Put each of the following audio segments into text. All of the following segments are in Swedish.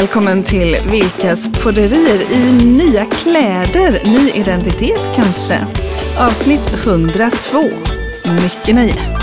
välkommen till Vilkas podderier i nya kläder, ny identitet kanske. Avsnitt 102. Mycket nöje.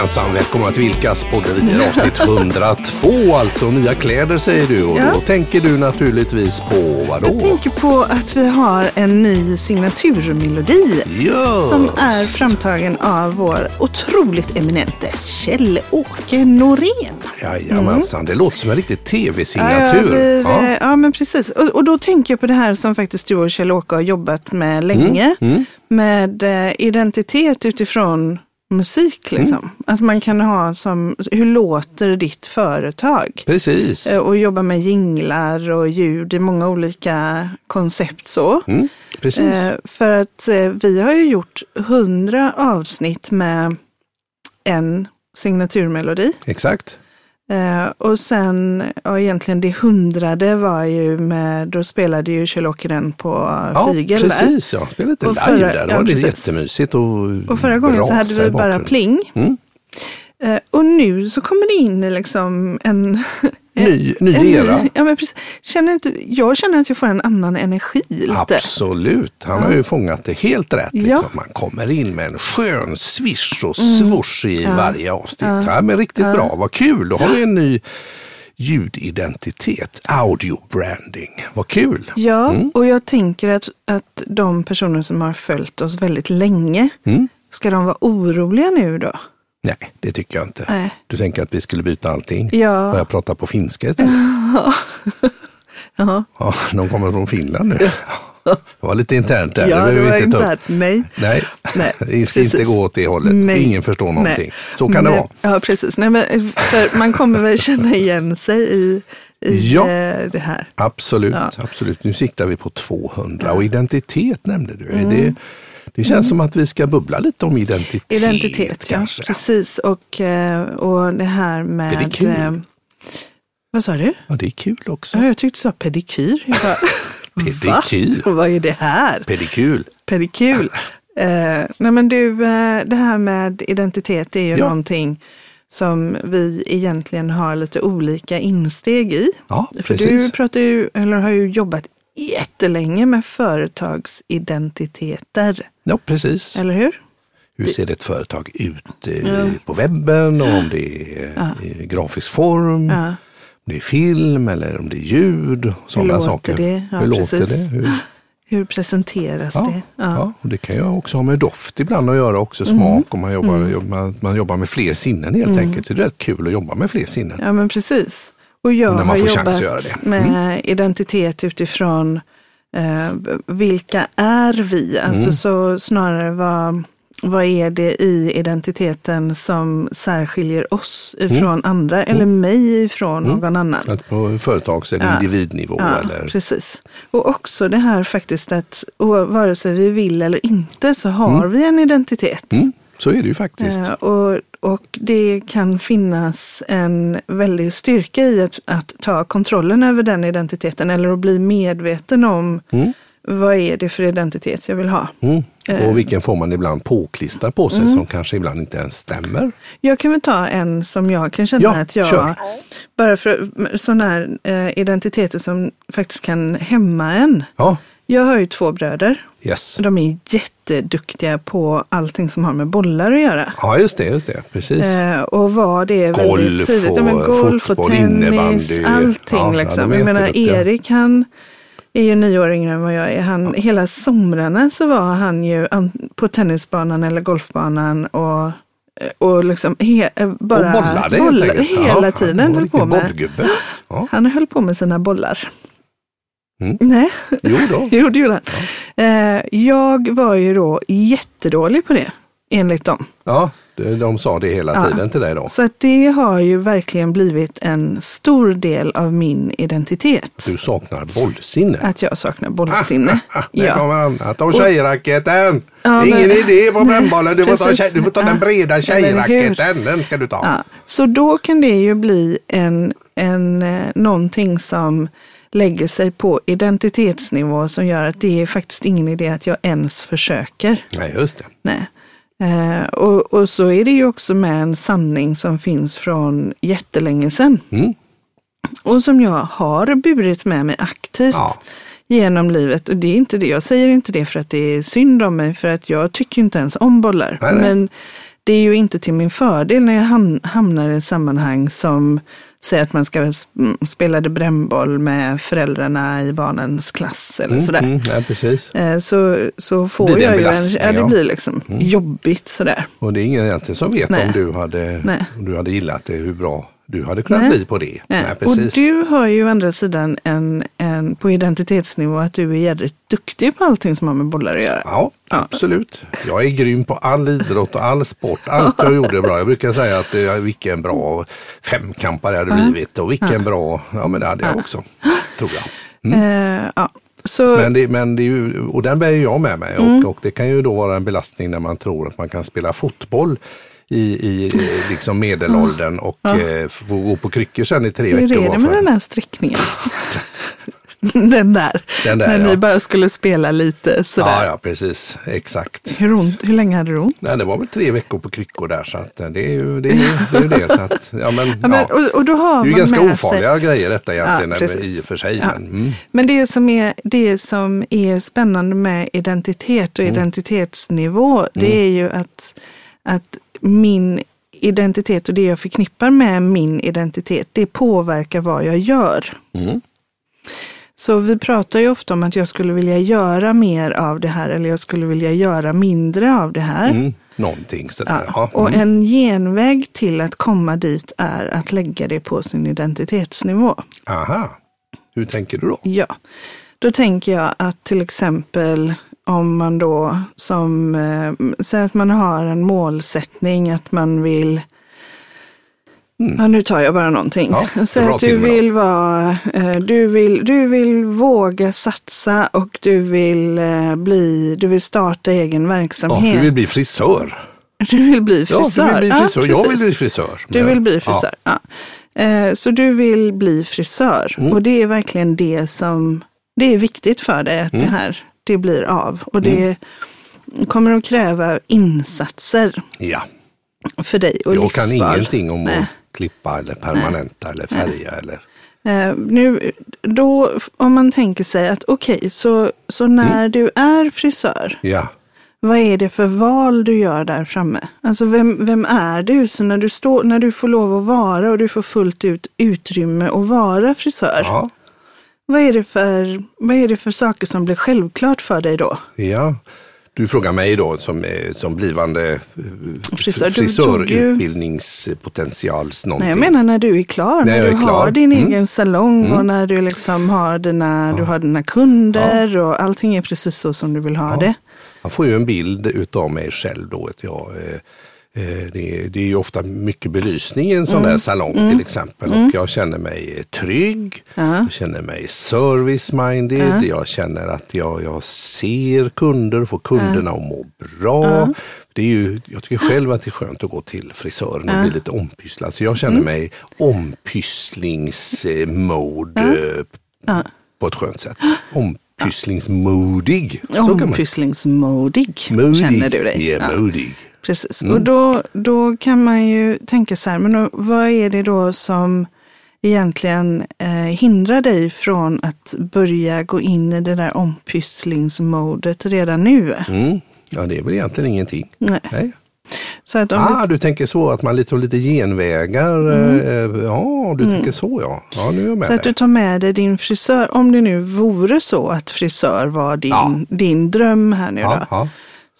Jajamensan, välkomna till Vilkas podderier avsnitt 102 alltså. Nya kläder säger du och Ja. då tänker du naturligtvis på vad Jag tänker på att vi har en ny signaturmelodi Ja, som är framtagen av vår otroligt eminente Kjell-Åke Norén. Jajamensan, det låter som en riktig Ja, tv-signatur. blir, Ja. eh, ja, men precis. Och, och då tänker jag på det här som faktiskt du och Kjell-Åke har jobbat med länge. Mm, Med eh, identitet utifrån musik. Mm. Liksom. Att man kan ha som, hur låter ditt företag? Precis. Eh, Och jobba med jinglar och ljud i många olika koncept så. Mm, precis. Eh, för att eh, vi har ju gjort hundra avsnitt med en signaturmelodi. Exakt. Eh, och sen, ja egentligen det hundrade var ju med, då spelade ju Kjell-Åke den på Ja, flygel där. precis. Ja. Spelade lite Och live förra- där. Det ja, var lite precis. jättemysigt och Och förra gången så hade vi bara pling. Mm. Eh, och nu så kommer det in liksom en... Ny, ny en era. Ja, men precis. Känner inte, jag känner att jag får en annan energi lite. Absolut, han har ju fångat det helt rätt. Liksom. Ja. Mm. Man kommer in med en skön swish och swoosh i varje avsnitt. Ja. men riktigt bra, vad kul. Då har vi en ny ljudidentitet, audio branding. Vad kul. Ja, Mm. och jag tänker att, att de personer som har följt oss väldigt länge, Mm. ska de vara oroliga nu då? Nej, det tycker jag inte. Nej. Du tänker att vi skulle byta allting? Ja. Börja prata på finska istället? Ja, Ja, de kommer från Finland nu. Det var lite internt där. ja det vi var inte inte här. Nej. Nej, Nej, det ska inte precis. gå åt det hållet. Nej. Ingen förstår någonting. Nej. Så kan det Nej, vara. Ja, precis. Nej, men, man kommer väl känna igen sig i, i Ja. eh, det här. Absolut, Ja. absolut. Nu siktar vi på 200 och identitet nämnde du. Mm. Det, det känns som att vi ska bubbla lite om identitet. Identitet, ja. kanske. Precis. Och, eh, och det här med... Är det kul? eh, Vad sa du? Ja, det är kul också. Ja, jag tyckte du sa pedikyr. Bara, Pedikyr. Va? Vad är det här? Pedikul. Pedikul. Eh, nej men du, eh, det här med identitet är ju Ja. någonting som vi egentligen har lite olika insteg i. Ja, För du precis. pratar ju, eller har ju jobbat jättelänge med företagsidentiteter, Ja, precis. eller hur? Hur ser ett företag ut eh, på webben och om det är i grafisk form, Ja. om det är film eller om det är ljud. Sådana låter saker. det? Ja, Hur låter precis. det? Hur, Hur presenteras ja, det? ja. och det kan ju också ha med doft ibland att göra också, Mm. smak. Om man jobbar, jobbar, man jobbar med fler sinnen helt enkelt. Så det är rätt kul att jobba med fler sinnen. Ja, men precis. Och jag När man har får chans jobbat att göra det. Mm. med identitet utifrån eh, vilka är vi? Alltså Mm. så snarare vad, vad är det i identiteten som särskiljer oss ifrån Mm. andra eller mig ifrån någon annan? Att på företags eller Ja. individnivå. Ja, eller, precis. Och också det här faktiskt att vare sig vi vill eller inte så har vi en identitet. mm, så är det ju faktiskt. Eh, och, och det kan finnas en väldig styrka i att, att ta kontrollen över den identiteten eller att bli medveten om vad är det för identitet jag vill ha. Mm. Eh. Och vilken får man ibland påklistrad på sig Mm. som kanske ibland inte ens stämmer. Jag kan väl ta en som jag kan känna Ja, att jag, kör. bara för sådana här eh, identiteter som faktiskt kan hämma en. Ja, Jag har ju två bröder. yes. De är jätteduktiga på allting som har med bollar att göra. Ja, just det, just det. Precis. Eh, och var det väldigt Golf tidigt. Ja, men golf och fotboll, tennis, innebandy. allting. Ja, ja, liksom. är jag menar. Erik han är ju nio år yngre än vad jag är. Han, Hela somrarna så var han ju på tennisbanan eller golfbanan och och liksom he, bara och bollade enkelt. hela Ja, tiden. han var höll på med. bollgubbe. Ja. Han höll på med sina bollar. Mm. Nej, Jo då. jo det gjorde han. Eh, jag var ju då jättedålig på det, enligt dem. Ja, de, sa det hela Ja. tiden till dig då. Så att det har ju verkligen blivit en stor del av min identitet. Du saknar bollsinne. Att jag saknar bollsinne. Ah, Där ja. kommer han. Ta tjejracketen. Ja, Ingen men- idé på brännbollen. Du får ta, Precis. tjej, du får ta den Ja. breda Ja, tjejracketen. Den ska du ta. Ja. Så då kan det ju bli en, en, eh, någonting som lägger sig på identitetsnivå som gör att det är faktiskt ingen idé att jag ens försöker. Nej, just det. Nej. Eh, och, och så är det ju också med en sanning som finns från jättelänge sedan. Mm. Och som jag har burit med mig aktivt Ja. genom livet. Och det är inte det, jag säger inte det för att det är synd om mig, för att jag tycker inte ens om bollar. Nej, nej. Men det är ju inte till min fördel när jag ham- hamnar i sammanhang som säger att man ska mm, spela brännboll med föräldrarna i barnens klass eller sådär. Mm, nej, precis. Eh, Så, så får jag ju en, ja det ja. blir liksom jobbigt sådär. Och det är ingen egentligen som vet Nej. om du, hade, om du hade gillat det, hur bra du hade kunnat Nej. bli på det. Nej. Nej, och du har ju å andra sidan en, en, på identitetsnivå att du är jädrigt duktig på allting som har med bollar att göra. Ja, absolut. Jag är grym på all idrott och all sport. Allt jag gjorde bra. Jag brukar säga att eh, vilken bra femkampare jag hade blivit och vilken bra, ja men det hade jag också, tror jag. Eh, ja. Så, Men det, men det är ju, och den bär jag med mig Mm. och, och det kan ju då vara en belastning när man tror att man kan spela fotboll i, i liksom medelåldern och eh, få gå på kryckor sen i tre hur veckor. är det med den här sträckningen? den där, Den där, när ja. ni bara skulle spela lite sådär. Ja, ja, precis. Exakt. Hur, ont, hur länge hade du ont? Nej, det var väl tre veckor på kryckor där så att eh, det är ju det. Är, det, är ju det så att, ja, men, Ja, men, ja. och, och då har Det är ju man ganska ofarliga sig, grejer detta egentligen Ja, eller i och för sig. Ja. Men, mm, Men det som, är, det som är spännande med identitet Mm. och identitetsnivå, det är ju att, att min identitet och det jag förknippar med min identitet, det påverkar vad jag gör. Mm. Så vi pratar ju ofta om att jag skulle vilja göra mer av det här eller jag skulle vilja göra mindre av det här. mm, någonting sådär. Ja. Ja. Och Mm. en genväg till att komma dit är att lägga det på sin identitetsnivå. Aha, hur tänker du då? Ja, då tänker jag att till exempel om man då som, eh, säg att man har en målsättning att man vill Ja, nu tar jag bara någonting. Mm. Ja, Säg att du vill vara, eh, du vill, du vill våga satsa och du vill eh, bli, du vill starta egen Ja, verksamhet. du vill bli frisör. Du vill bli frisör. Ja, du vill bli frisör. jag vill bli frisör. Du vill bli frisör. Ja. Eh, Så du vill bli frisör. Mm. Och det är verkligen det som det är viktigt för dig att Mm. det här det blir av. Och det kommer att kräva insatser Ja, för dig och jag kan livsval. ingenting om Nej. att klippa eller permanenta eller färga eller Eh, nu, då, om man tänker sig att okej, så, så när Mm. du är frisör, ja. vad är det för val du gör där framme? Alltså vem, vem är du? Så när du, står, när du får lov att vara och du får fullt ut utrymme att vara frisör, Ja, vad, är det för, vad är det för saker som blir självklart för dig då? ja. Du frågar mig då som, som blivande eh, Frisör, frisörutbildningspotentials någonting. Nej, jag menar när du är klar, När när, du har klar. din Mm. egen salong och när du liksom har dina, du har dina kunder och allting är precis så som du vill ha det. Man får ju en bild utav mig själv då. Att jag, eh, det, är, det är ju ofta mycket belysning i en sån där salong till exempel. Och jag känner mig trygg, Ja. jag känner mig service-minded, jag känner att jag, jag ser kunder, får kunderna att må bra. Det är ju, jag tycker själv att det är skönt att gå till frisören och bli lite ompysslad. Så jag känner mig ompysslingsmode eh, på ett skönt sätt. Kan man Ompysslingsmodig Modig. känner du dig. Ja, Ja, modig. Precis. Och då, då kan man ju tänka så här, men då, vad är det då som egentligen eh, hindrar dig från att börja gå in i det där ompysslingsmodet redan nu? Mm. Ja, det är väl egentligen ingenting. Nej. Nej. Så att Ah, du tänker så att man lite, lite genvägar. eh, Ja, du tänker så ja. Ja, nu är jag med Mm. Så att dig. du tar med dig din frisör, om det nu vore så att frisör var din, Ja. din dröm här nu Ja, då. ja.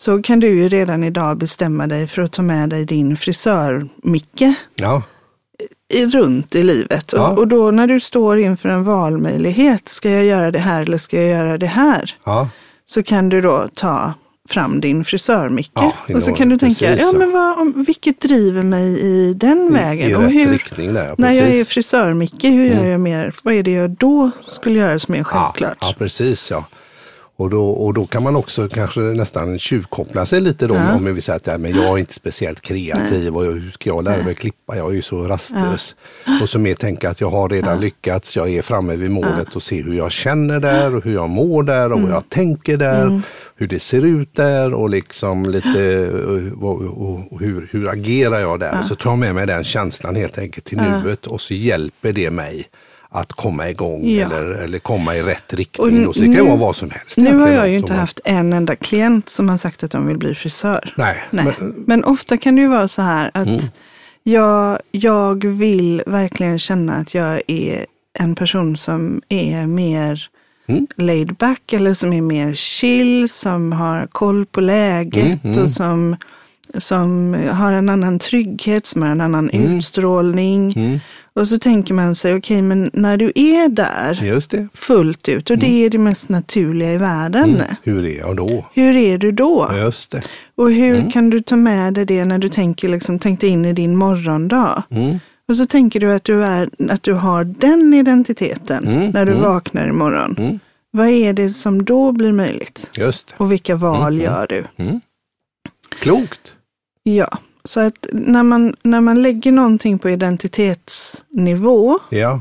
Så kan du ju redan idag bestämma dig för att ta med dig din frisör-Micke ja. i- runt i livet. Ja. Och, då när du står inför en valmöjlighet, ska jag göra det här eller ska jag göra det här? ja. Så kan du då ta fram din frisör-Micke. Ja, och så kan du tänka, precis, ja ja. men vad, om- vilket driver mig i den vägen? I och hur, riktning där. när jag är frisör-Micke, hur gör jag mer? Vad är det jag då skulle göra som är ja, självklart? ja, precis ja. Och då, och då kan man också kanske nästan tjuvkoppla sig lite då Ja. om vi säger att ja, men jag är inte speciellt kreativ och hur ska jag lära mig klippa? Jag är ju så rastlös. Och så mer tänka att jag har redan lyckats, jag är framme vid målet och se hur jag känner där och hur jag mår där och Mm. vad jag tänker där. Hur det ser ut där och liksom lite eh, vad- och, och hur, hur agerar jag där? Så tar jag med mig den känslan helt enkelt till nuet och så hjälper det mig att komma igång Ja. eller, eller komma i rätt riktning. Och så det kan ju nu- vara vad som helst. Nu har jag ju inte man- haft en enda klient som har sagt att de vill bli frisör. Nej, Nej. Men, Mm. Men, ofta kan det ju vara så här att jag, jag vill verkligen känna att jag är en person som är mer Mm. laid back eller som är mer chill, som har koll på läget Mm, och som, som har en annan trygghet, som har en annan Mm. utstrålning. Och så tänker man sig, okej, men när du är där just det. fullt ut och Mm. det är det mest naturliga i världen. Hur är jag då? Hur är du då? Just det. Och hur Mm. kan du ta med dig det när du tänker, liksom, tänk dig in i din morgondag? Mm. Och så tänker du att du, är, att du har den identiteten Mm, när du vaknar imorgon. Mm. Vad är det som då blir möjligt? Just det. Och vilka val Mm, gör du? Klokt. Ja, så att när man, när man lägger någonting på identitetsnivå. Ja.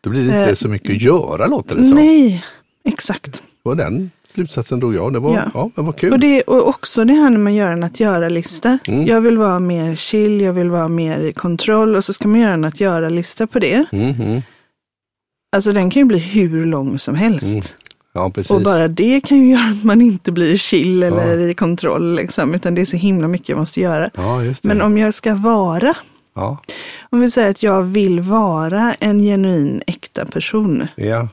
Då blir det inte Eh, så mycket att göra låter det som. Nej, exakt. Var den slutsatsen drog jag. Det var, Ja. ja. det var kul. Och, det, och också det här när man gör en att göra-lista. Mm. Jag vill vara mer chill, jag vill vara mer i kontroll och så ska man göra en att göra-lista på det. Mm. Alltså den kan ju bli hur lång som helst. Mm, Ja, precis. Och bara det kan ju göra att man inte blir chill eller i kontroll. Liksom, utan det är så himla mycket jag måste göra. Ja. Men om jag ska vara, Ja. om vi säger att jag vill vara en genuin äkta person. Ja.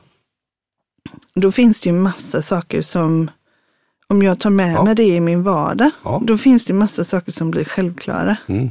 Då finns det ju massa saker som, om jag tar med Ja. mig det i min vardag, Ja. då finns det massa saker som blir självklara. Mm.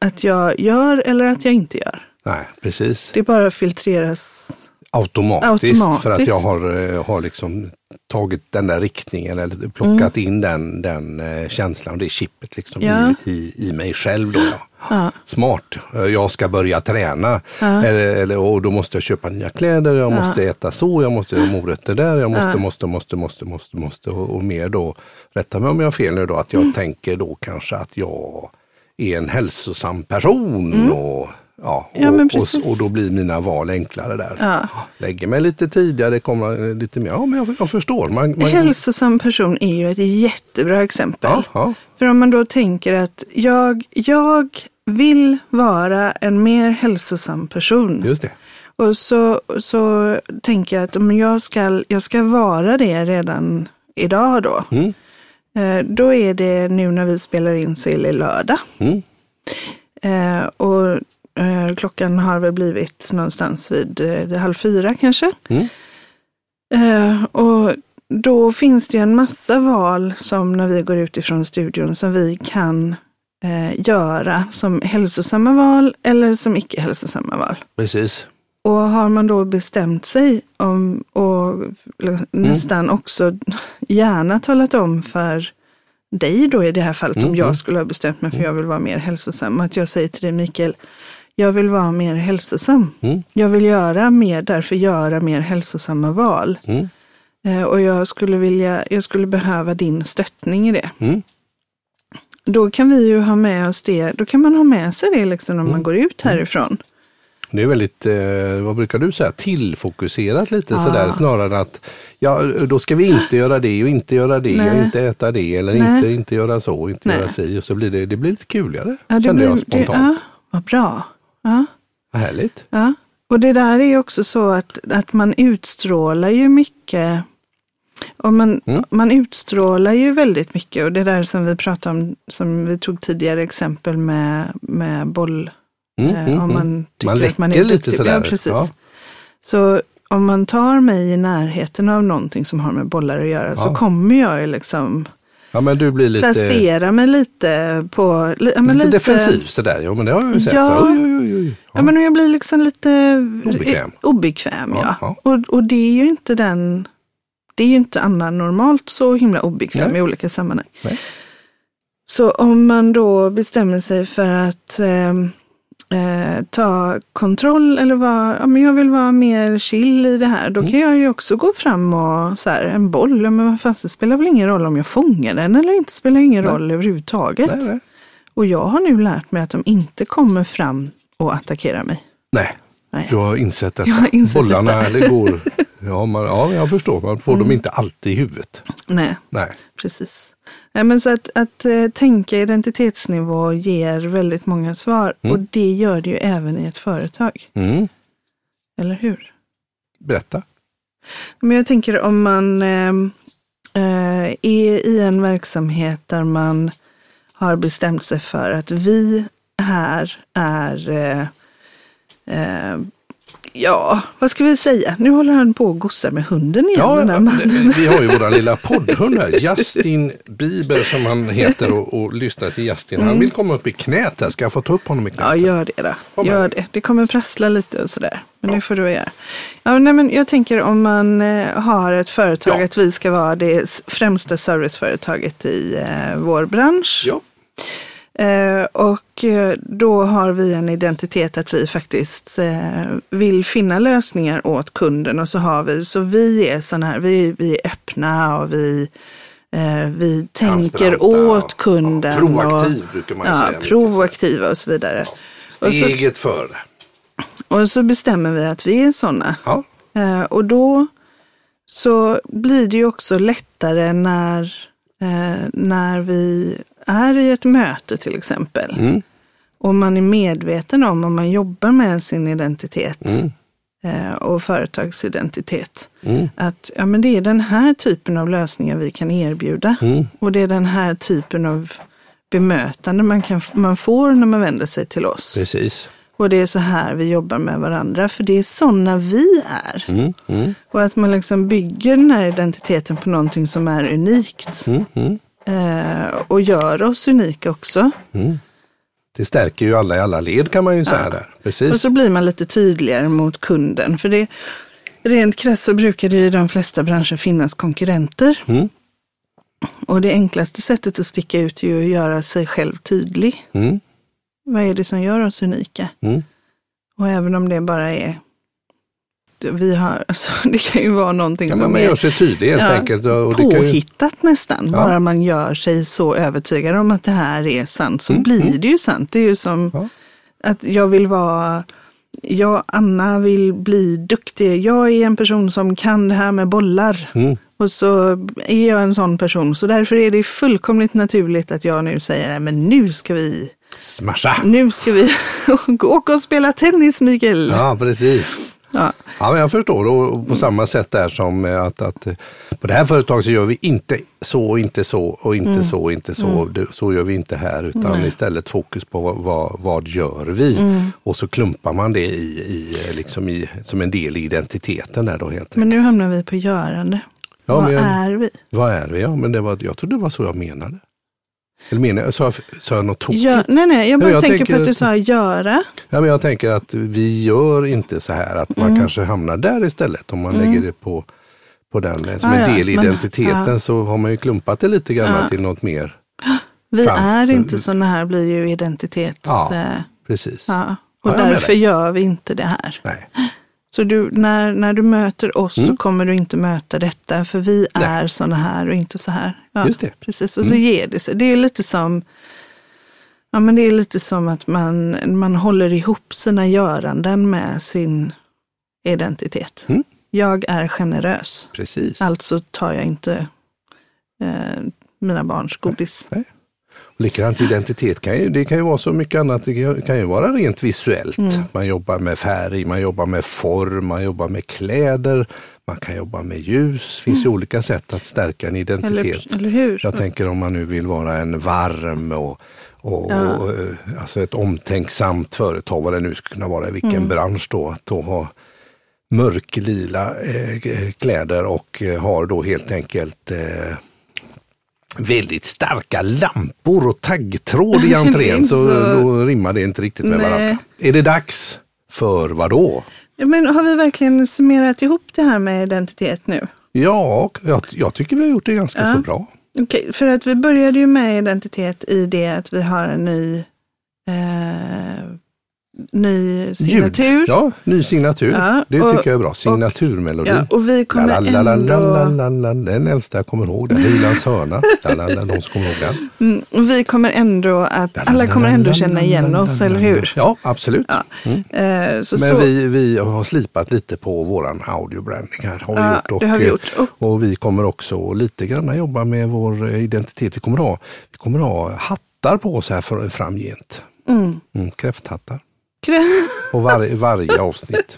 Att jag gör eller att jag inte gör. Nej, precis. Det bara filtreras. Automatiskt, för att Automatiskt. jag har, eh, har liksom tagit den där riktningen eller plockat Mm. in den, den eh, känslan och det chippet liksom Ja. i, i, i mig själv. Då, ja. Ja. Smart. Eh, Jag ska börja träna eller, eller, och då måste jag köpa nya kläder, jag måste äta så, jag måste ha morötter där, jag måste, måste, måste, måste, måste, måste och, och mer då. Rätta mig om jag har fel nu då, att jag Mm. tänker då kanske att jag är en hälsosam person. Och, ja, Mm. Ja, och, och, och då blir mina val enklare där. Ja. Lägger mig lite tidigare, kommer lite mer, ja men jag, jag förstår. Man, man, Hälsosam person är ju ett jättebra exempel. ja, För om man då tänker att jag, jag vill vara en mer hälsosam person. just det. Och så, så tänker jag att om jag ska, jag ska vara det redan idag då. Mm. Eh, Då är det nu när vi spelar in så är det lördag. Mm. Eh, och klockan har väl blivit någonstans vid eh, halv fyra kanske. Mm. Eh, och då finns det en massa val som när vi går ut ifrån studion som vi kan eh, göra som hälsosamma val eller som icke hälsosamma val. Precis. Och har man då bestämt sig om och nästan också gärna talat om för dig då i det här fallet, om jag skulle ha bestämt mig för jag vill vara mer hälsosam, att jag säger till dig Mikael, jag vill vara mer hälsosam. Mm. Jag vill göra mer, därför göra mer hälsosamma val. Mm. Eh, och jag skulle vilja, jag skulle behöva din stöttning i det. Mm. Då kan vi ju ha med oss det, då kan man ha med sig det liksom när Mm. man går ut härifrån. Det är väldigt, eh, vad brukar du säga, tillfokuserat lite Ja. sådär snarare än att ja, då ska vi inte göra det och inte göra det Nej. och inte äta det eller Nej. inte, inte göra så och inte Nej. göra si och så blir det, det blir lite kuligare Ja, det kände blir- jag det, spontant. ja, vad bra. Ja. Vad härligt. Ja, och det där är ju också så att, att man utstrålar ju mycket. Och man, Mm. man utstrålar ju väldigt mycket och det där som vi pratade om, som vi tog tidigare exempel med, med boll. Mm, eh, mm, om mm. man tycker Man att man är lite sådär. Ja, precis. Ja. Så om man tar mig i närheten av någonting som har med bollar att göra så Ja. kommer jag ju liksom Ja men du blir lite, placera mig lite på... li- Ja, men lite, defensiv sådär. Ja men det har jag ju sett. Ja. Så, oj, oj, oj. Ja, men jag blir liksom lite Obekväm. obekväm Ja, ja. ja. Och, och det är ju inte den, det är ju inte Anna normalt så himla obekväm Nej. i olika sammanhang. Nej. Så om man då bestämmer sig för att, eh, eh, ta kontroll eller vara, ja, men jag vill vara mer chill i det här. Då mm. kan jag ju också gå fram och så här, en boll, men fast det spelar väl ingen roll om jag fångar den eller inte, spelar ingen nej. roll överhuvudtaget. Nej, nej. Och jag har nu lärt mig att de inte kommer fram och attackerar mig. Nej, Nej. Du har insett insett Bollarna detta. det går, ja, man, ja, jag förstår, man får mm. dem inte alltid i huvudet. Nej, Nej. precis. Nej, men så att, att äh, tänka identitetsnivå ger väldigt många svar mm. och det gör det ju även i ett företag. Mm. Eller hur? Berätta. Men jag tänker om man äh, är i en verksamhet där man har bestämt sig för att vi här är äh, Eh, ja, vad ska vi säga? Nu håller han på och gossar med hunden igen. Ja, den mannen. vi har ju våran lilla poddhund här, Justin Bieber som han heter och, och lyssnar till Justin. Han mm. vill komma upp i knät här. Ska jag få ta upp honom i knät? Ja, gör det då. Kom gör det. Det kommer prassla lite och sådär. Men ja. det får du göra. Ja, nej, men jag tänker om man eh, har ett företag, ja. att vi ska vara det främsta serviceföretaget i eh, vår bransch. Ja. Eh, och eh, då har vi en identitet att vi faktiskt eh, vill finna lösningar åt kunden och så har vi, så vi är sådana här, vi, vi är öppna och vi, vi tänker åt kunden. Ja, proaktiv och, brukar man ja, säga. Proaktiva och så vidare. Steget och så, före. Och så bestämmer vi att vi är sådana. Ja. Och då så blir det ju också lättare när, när vi är i ett möte till exempel mm. och man är medveten om, om man jobbar med sin identitet mm. eh, och företagsidentitet, mm. att ja, men det är den här typen av lösningar vi kan erbjuda mm. och det är den här typen av bemötande man, kan, man får när man vänder sig till oss. Precis. Och det är så här vi jobbar med varandra, för det är sådana vi är. Mm, mm. Och att man liksom bygger den här identiteten på någonting som är unikt. Mm, mm och gör oss unika också. Mm. Det stärker ju alla i alla led kan man ju säga ja. där. Precis. Och så blir man lite tydligare mot kunden. För det, rent krasst så brukar det i de flesta branscher finnas konkurrenter. Mm. Och det enklaste sättet att sticka ut är ju att göra sig själv tydlig. Mm. Vad är det som gör oss unika? Mm. Och även om det bara är vi har, alltså, det kan ju vara någonting ja, som man är gör sig tydlig helt ja, enkelt. Och påhittat ju... nästan, ja. bara man gör sig så övertygad om att det här är sant så mm. blir mm. det ju sant. Det är ju som ja. att jag vill vara jag, Anna vill bli duktig. Jag är en person som kan det här med bollar. Mm. Och så är jag en sån person. Så därför är det fullkomligt naturligt att jag nu säger, men nu ska vi Smasha! Nu ska vi åka och spela tennis, Mikael. Ja, precis. Ja. ja, men jag förstår. Och på samma sätt där som att, att på det här företaget så gör vi inte så, inte så och inte mm. så, inte så. Mm. Så gör vi inte här utan Nej. istället fokus på vad, vad gör vi? Mm. Och så klumpar man det i, i, liksom i, som en del i identiteten där då helt Men nu hamnar vi på görande. Ja, vad jag, är vi? Vad är vi? Ja, men det var, jag trodde det var så jag menade. Eller menar jag, sa, sa jag något tokigt? Ja, nej, nej, jag bara jag tänker, tänker på att du sa göra. Ja, men jag tänker att vi gör inte så här, att man mm. kanske hamnar där istället om man mm. lägger det på, på den som ah, en del i identiteten ja. så har man ju klumpat det lite grann ja. till något mer. Vi fram. är inte sådana här blir ju identitets... Ja, eh, precis. Ja. Och därför gör vi inte det här. Nej. Så du, när, när du möter oss mm. så kommer du inte möta detta, för vi Nej. är sådana här och inte så här. Ja, Just det. Precis, och mm. så ger det sig. Det är lite som Ja, men det är lite som att man, man håller ihop sina göranden med sin identitet. Mm. Jag är generös. Precis. Alltså tar jag inte eh, mina barns godis. Nej. Likadant identitet kan ju, det kan ju vara så mycket annat. Det kan ju vara rent visuellt. Mm. Man jobbar med färg, man jobbar med form, man jobbar med kläder, man kan jobba med ljus. Det finns mm. ju olika sätt att stärka en identitet. Eller, eller hur? Jag tänker om man nu vill vara en varm och, och, ja. och eh, alltså ett omtänksamt företag, vad det nu skulle kunna vara, i vilken mm. bransch då, att då ha mörklila eh, kläder och eh, har då helt enkelt eh, väldigt starka lampor och taggtråd i entrén så, så då rimmar det inte riktigt med Nej. varandra. Är det dags för vad då? Men har vi verkligen summerat ihop det här med identitet nu? Ja, jag, jag tycker vi har gjort det ganska ja. så bra. Okej, okay, för att vi började ju med identitet i det att vi har en ny eh, ny signatur. Ljud. Ja, ny signatur. Ja, det och- tycker jag är bra. Signaturmelodi. Ja, och vi kommer La, la, la, la, ändå- la, la, la, Den äldsta jag kommer ihåg. Den Hylands hörna. La, la, la, de som kommer ihåg den. Mm, och vi kommer ändå att, alla kommer ändå känna igen oss, eller hur? Ja, absolut. Ja. Mm. Eh, så, Men så, vi, vi har slipat lite på våran audiobranding här. Har vi Ja, gjort. Och, det har vi eh, gjort. Och- och vi kommer också lite grann jobba med vår eh, identitet. Vi kommer ha, vi kommer ha hattar på oss här för, framgent. mm, Mm, kräfthattar. På var, varje avsnitt.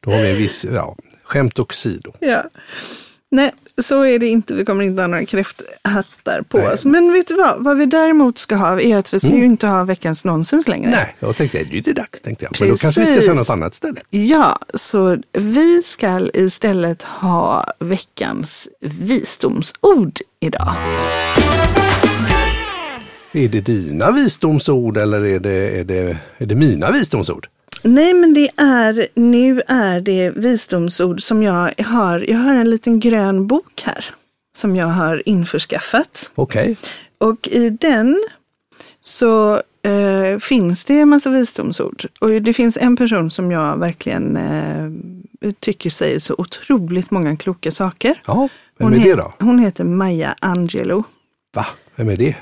Då har vi en viss, ja, skämt åsido. ja. Nej, så är det inte. Vi kommer inte ha några kräfthattar på Nej. oss. Men vet du vad? Vad vi däremot ska ha är att vi ska ju inte ha veckans nonsens längre. Mm. Nej, jag tänkte nu är det dags tänkte jag. Men då kanske vi ska säga något annat istället. Ja, så vi ska istället ha veckans visdomsord idag. Är det dina visdomsord eller är det, är det, är det mina visdomsord? Nej, men det är, nu är det visdomsord som jag har. Jag har en liten grön bok här som jag har införskaffat. Okej. Och i den så eh, finns det en massa visdomsord. Och det finns en person som jag verkligen eh, tycker säger så otroligt många kloka saker. Ja, vem Hon är det då? Hon heter Maya Angelou. Va? Vem är det?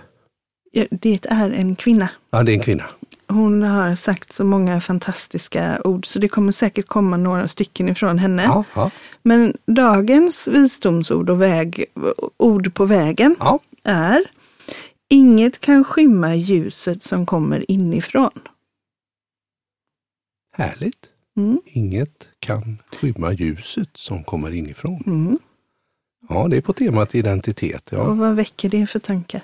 Det är en kvinna. Ja, det är en kvinna. Hon har sagt så många fantastiska ord så det kommer säkert komma några stycken ifrån henne. Ja, ja, Men dagens visdomsord och väg, ord på vägen ja. är Inget kan skymma ljuset som kommer inifrån. Härligt. Mm. Inget kan skymma ljuset som kommer inifrån. Mm. Ja, det är på temat identitet. Ja. Och vad väcker det för tankar?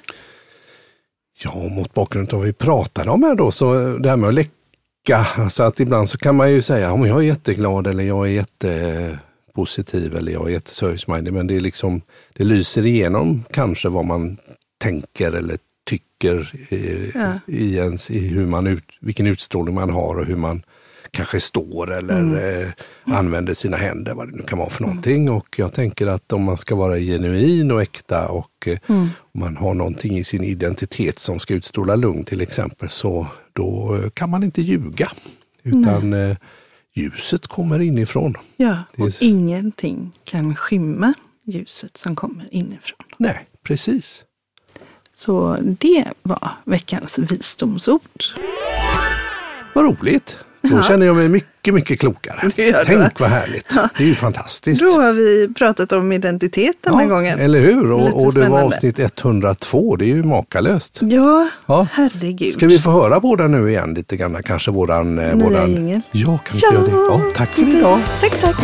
Ja, mot bakgrund av vad vi pratade om här då, så det här med att läcka, alltså att ibland så kan man ju säga om jag är jätteglad eller jag är jättepositiv eller jag är jätteservice-minded, men det är liksom, det lyser igenom kanske vad man tänker eller tycker i, Ja. i, ens, i hur man ut, vilken utstrålning man har och hur man kanske står eller eh, använder sina händer, vad det nu kan vara för någonting. Och jag tänker att om man ska vara genuin och äkta och eh, om man har någonting i sin identitet som ska utstråla lugn till exempel, så då eh, kan man inte ljuga. Utan eh, ljuset kommer inifrån. Ja, och så- ingenting kan skymma ljuset som kommer inifrån. Nej, precis. Så det var veckans visdomsord. Vad roligt. Då Ja. känner jag mig mycket, mycket klokare. Det Tänk va? vad härligt. Det är ju fantastiskt. Då har vi pratat om identitet den här gången. Eller hur? Och, och det var avsnitt 102. Det är ju makalöst. Ja, Ja. herregud. Ska vi få höra båda nu igen lite grann? Kanske våran... eh, Nya våran... jingel. Ja, kan vi inte göra det? Ja, tack för idag. Tack, tack.